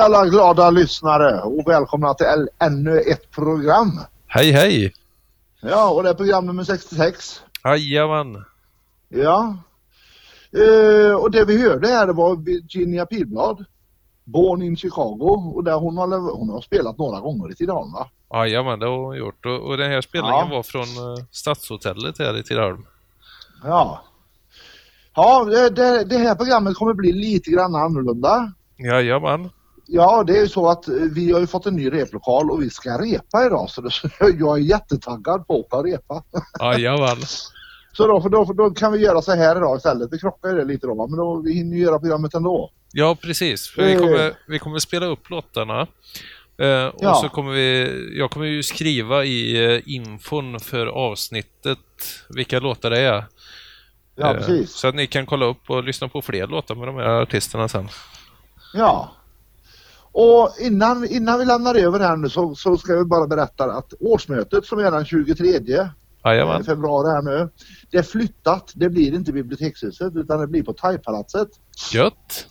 alla glada lyssnare och välkomna till ännu ett program. Hej hej! Ja, och det är program nummer 66. Jajamän! Ja. Eh, och det vi hörde här var Virginia Pilblad, Born in Chicago, och där hon har, hon har spelat några gånger i Tidaholm va? Jajamän, det har hon gjort. Och, och den här spelningen ja. var från eh, Stadshotellet här i Tidaholm. Ja. Ja, det, det, det här programmet kommer bli lite grann annorlunda. Jajamän. Ja, det är ju så att eh, vi har ju fått en ny replokal och vi ska repa idag så det, jag är jättetaggad på att repa. Jajamän. Så då, för då, för då kan vi göra så här idag istället. Vi krockar ju det lite då men då, vi hinner ju göra programmet ändå. Ja, precis. För vi, Eh. kommer, vi kommer spela upp låtarna. Eh, och Ja. så kommer vi... Jag kommer ju skriva i eh, infon för avsnittet vilka låtar det är. Ja, Eh, precis. Så att ni kan kolla upp och lyssna på fler låtar med de här artisterna sen. Ja. Och innan, innan vi lämnar över här nu så, så ska vi bara berätta att årsmötet som är den 23 Jajamän. februari här nu. Det är flyttat. Det blir inte bibliotekshuset utan det blir på Thaipalatset. Gött.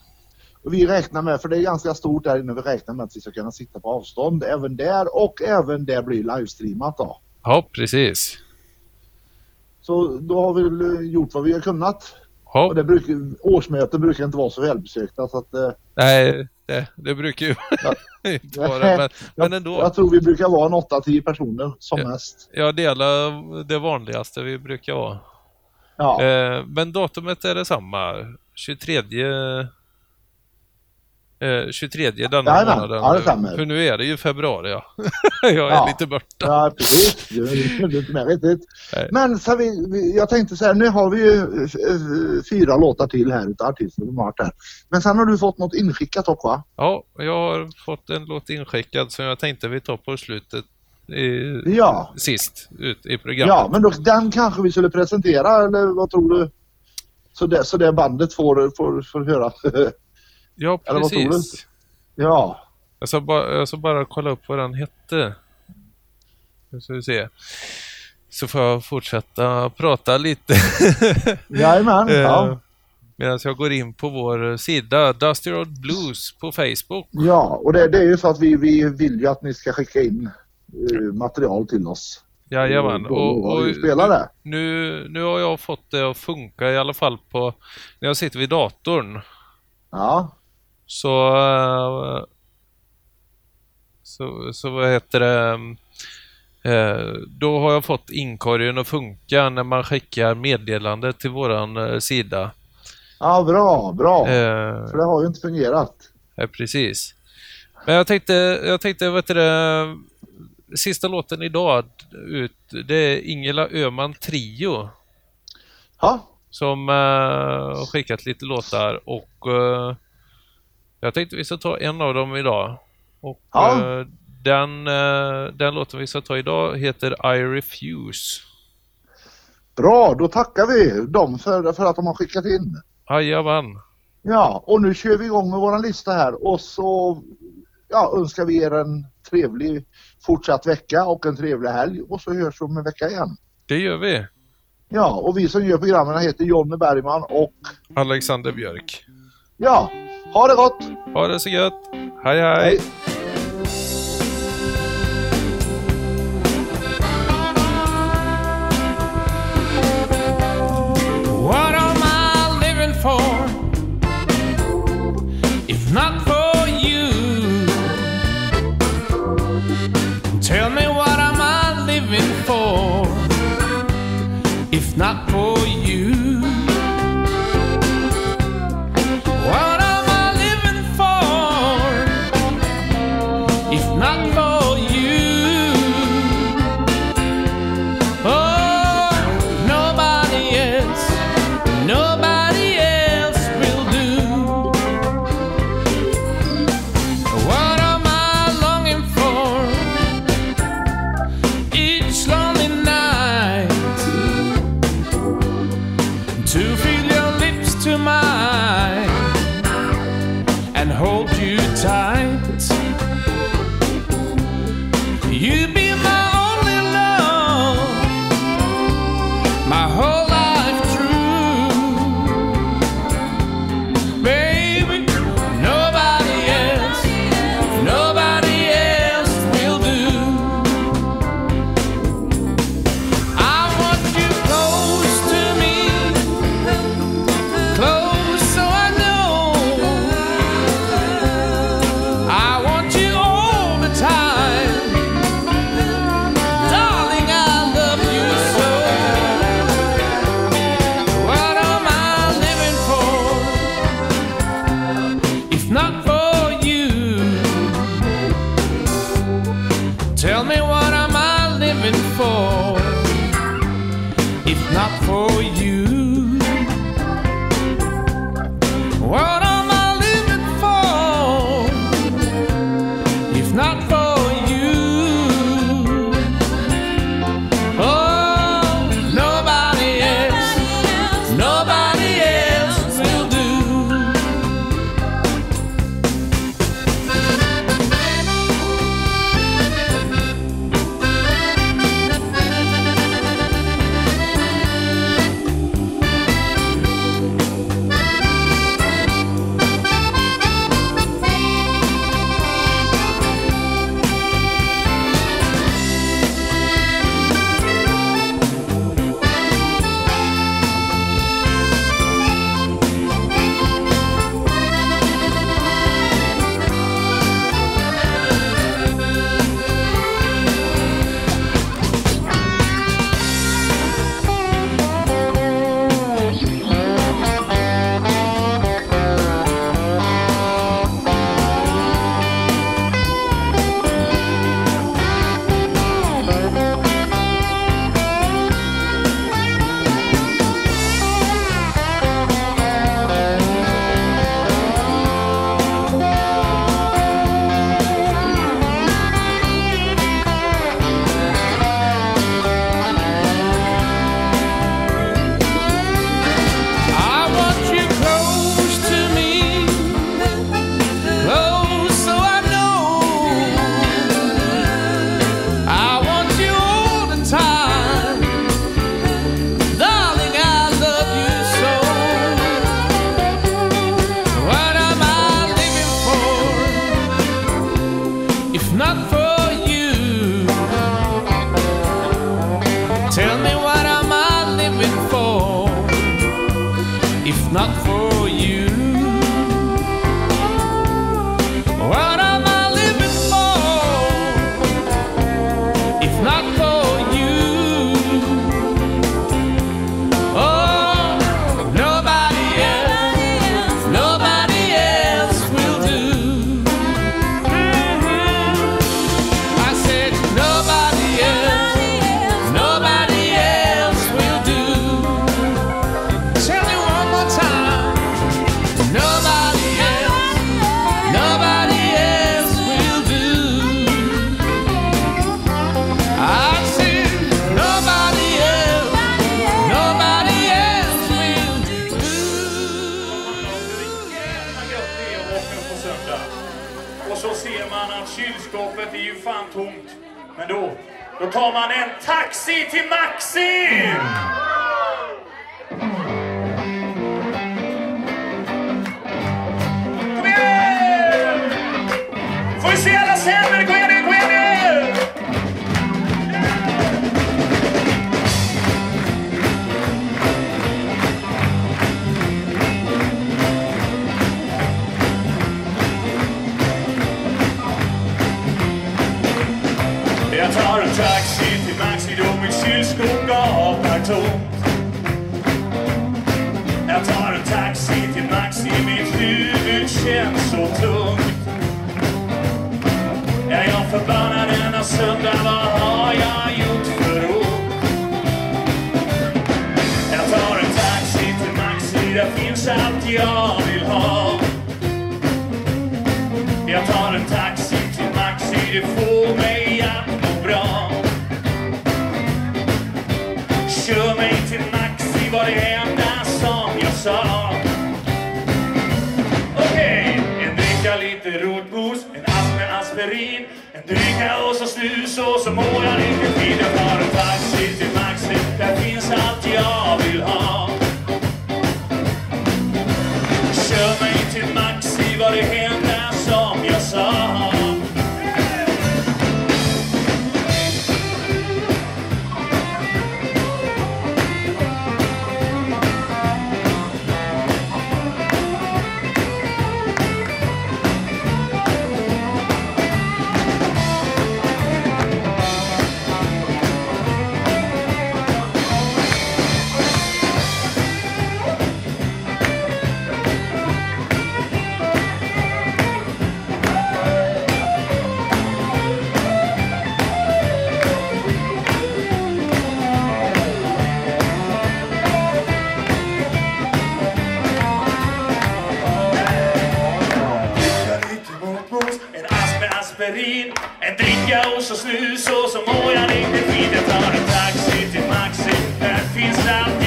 Och vi räknar med, för det är ganska stort där inne, vi räknar med att vi ska kunna sitta på avstånd även där och även det blir livestreamat då. Ja, precis. Så då har vi eh, gjort vad vi har kunnat. Ja, Och det brukar, årsmöten brukar inte vara så välbesökta så att eh, nej, det, det brukar ju inte vara men, men ändå. jag tror vi brukar vara en 8-10 personer som Ja. mest. Jag delar det vanligaste vi brukar vara. Ja. Eh, men datumet är detsamma. 23... Eh, 23 denna Jajamän, månaden. ja, det stämmer. För nu är det ju februari ja. jag är Ja. lite borta. Ja, precis. Du är inte med riktigt. Nej. Men så vi, vi, jag tänkte så här, nu har vi ju eh, fyra låtar till här utav artister som har här. Men sen har du fått något inskickat också va? Ja, jag har fått en låt inskickad som jag tänkte vi tar på slutet. I, Ja. Sist ut i programmet. Ja, men då, den kanske vi skulle presentera eller vad tror du? Så det, så det bandet får, får, får höra. Ja, precis. ja. Jag ska, bara, jag ska bara kolla upp vad den hette. Nu ska vi se. Så får jag fortsätta prata lite. Jajamän. Ja. Eh, Medan jag går in på vår sida Dusty Road Blues på Facebook. ja, och det, det är ju så att vi, vi vill ju att ni ska skicka in eh, material till oss. Jajamän. Och, och vi att spela det. nu, nu har jag fått det att funka i alla fall på när jag sitter vid datorn. Ja. Så, eh, så, så vad heter det? eh, Då har jag fått inkorgen att funka när man skickar meddelande till våran eh, sida. Ja, bra, bra. Eh, För det har ju inte fungerat. Ja, precis. Men jag tänkte, jag tänkte, vet du sista låten idag ut, det är Ingela Öhman Trio Ja, som eh, har skickat lite låtar och eh, jag tänkte vi ska ta en av dem idag. Och Ja. eh, den, eh, den låten vi ska ta idag heter I Refuse. bra. Då tackar vi dem för, för att de har skickat in. Jajamän. Ja, och nu kör vi igång med våran lista här och så ja, önskar vi er en trevlig fortsatt vecka och en trevlig helg och så hörs vi om en vecka igen. Det gör vi. Ja, och vi som gör programmen heter Jonny Bergman och Alexander Björk. ja, ha det gott! Ha det så gött. hej. hej. What am I living for? If not for you. Tell me what am I living for? If not for då, då tar man en taxi till Maxi! Kom igen! Får vi se alla händer? Tar en taxi till Maxi då mitt gapar tomt. Jag tar en taxi till Maxi, mitt huvud känns så tungt. Är jag förbannad denna söndag, vad har jag gjort för ont? Jag tar en taxi till Maxi, där finns allt jag vill ha. Jag tar en taxi till Maxi, det får mig med en dricka och så snus och så mår jag riktigt fint. Jag tar en taxi till Maxi, där finns allt jag vill ha. Kör mig till Maxi var det hemma?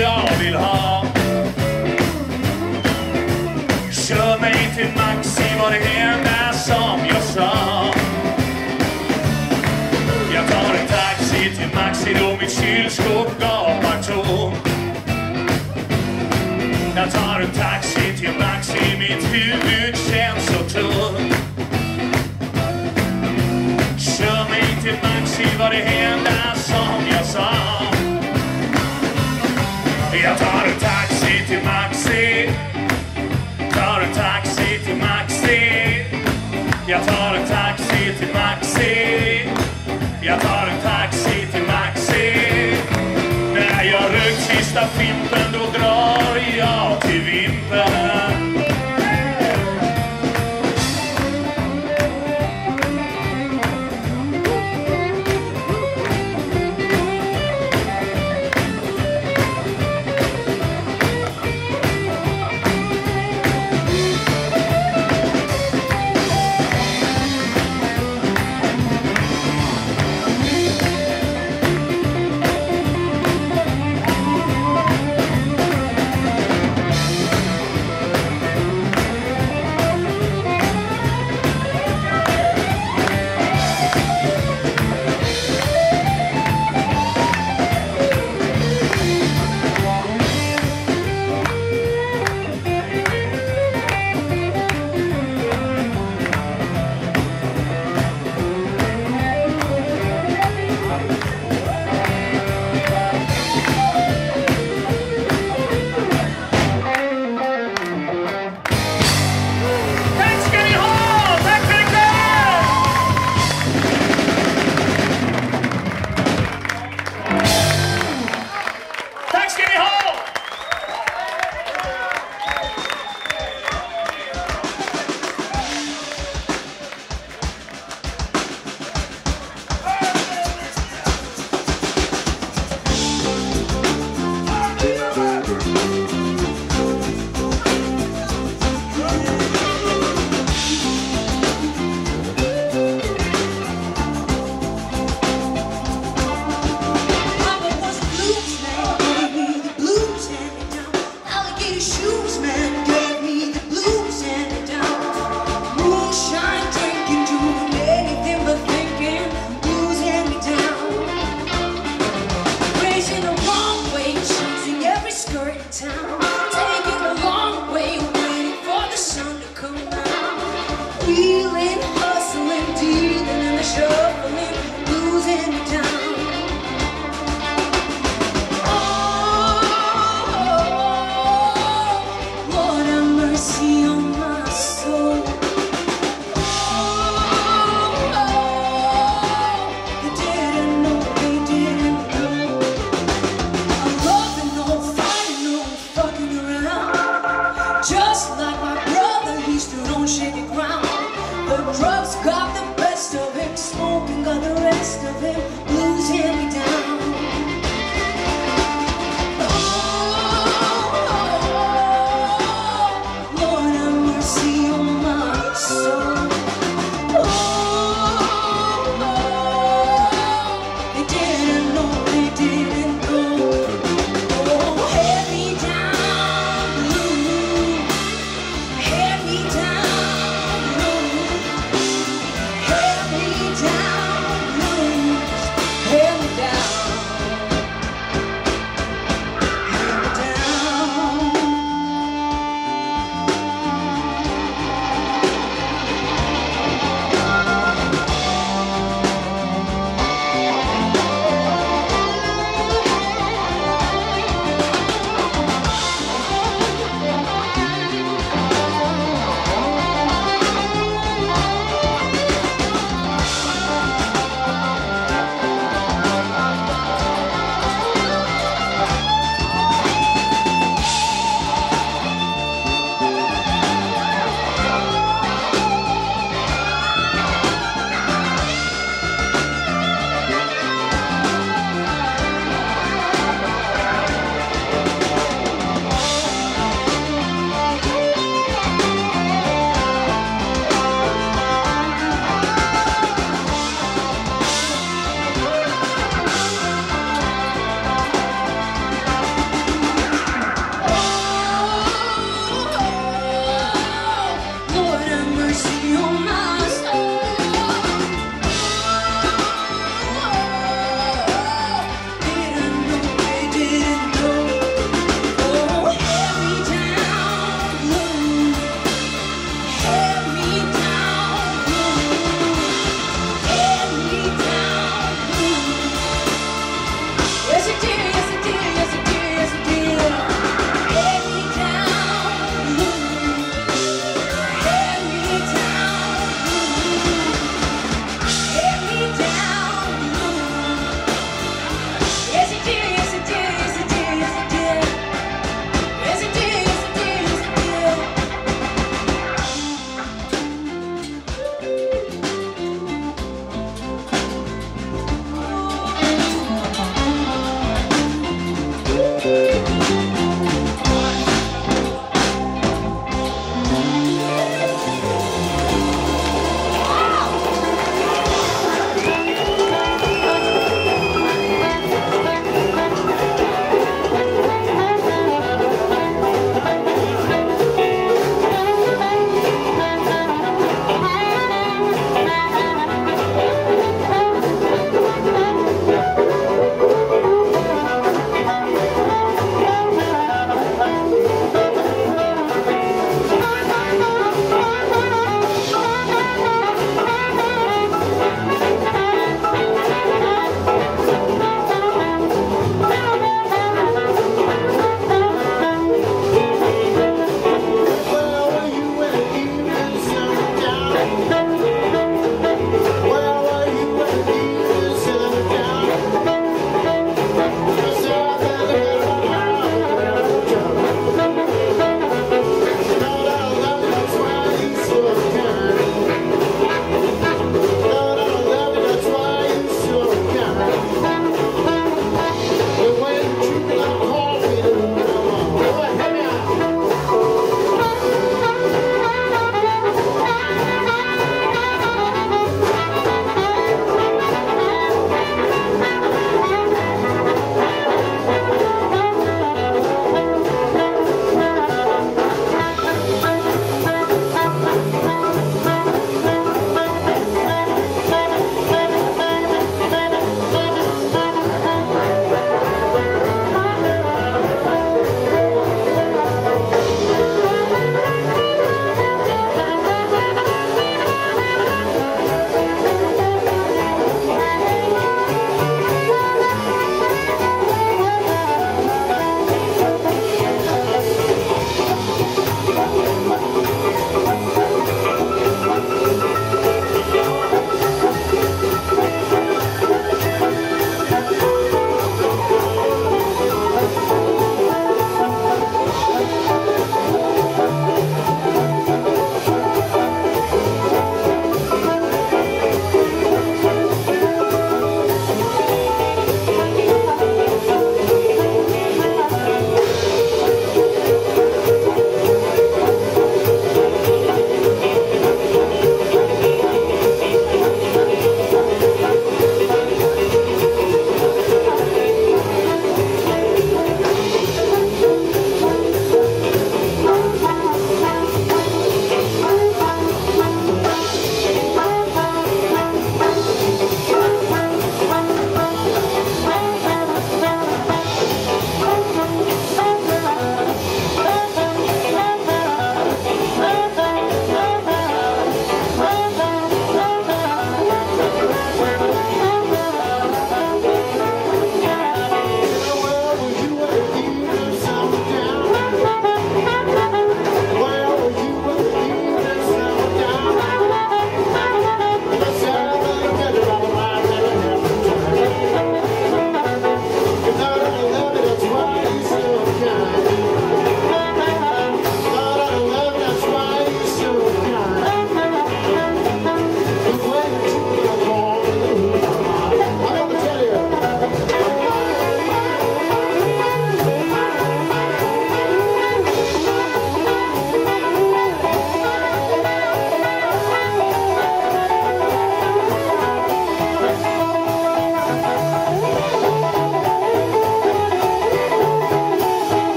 Jag vill ha. Kör mig till Maxi var det enda som jag sa. Jag tar en taxi till Maxi då mitt kylskåp gapar tomt. Jag tar en taxi till Maxi, mitt huvud känns så tungt. Kör mig till Maxi var det enda som jag sa. Jag tar en taxi till Maxi. Tar en taxi till Maxi. Jag tar en taxi till Maxi. Jag tar en taxi till Maxi. När jag rökt sista fimpen då drar jag till Vimpen.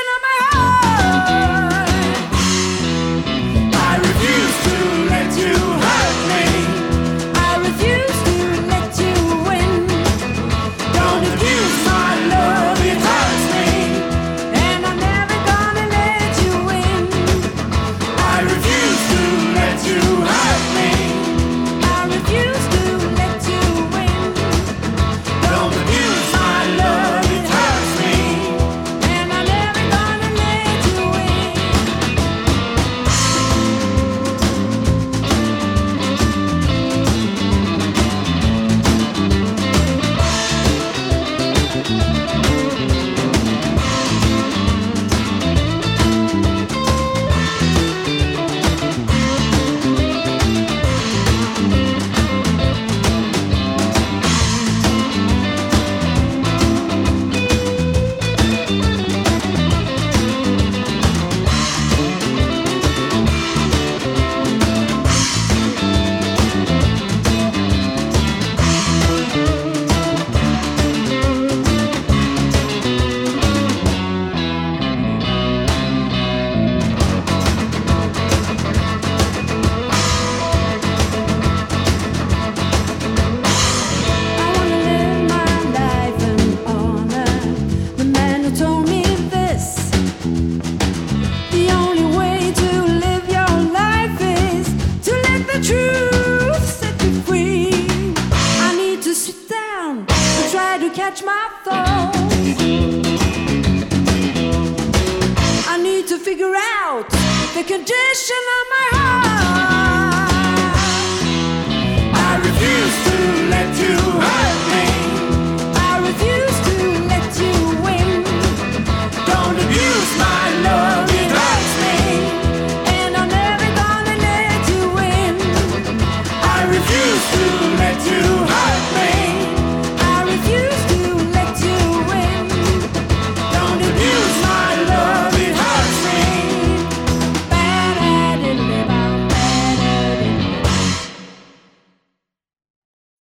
cinema. the condition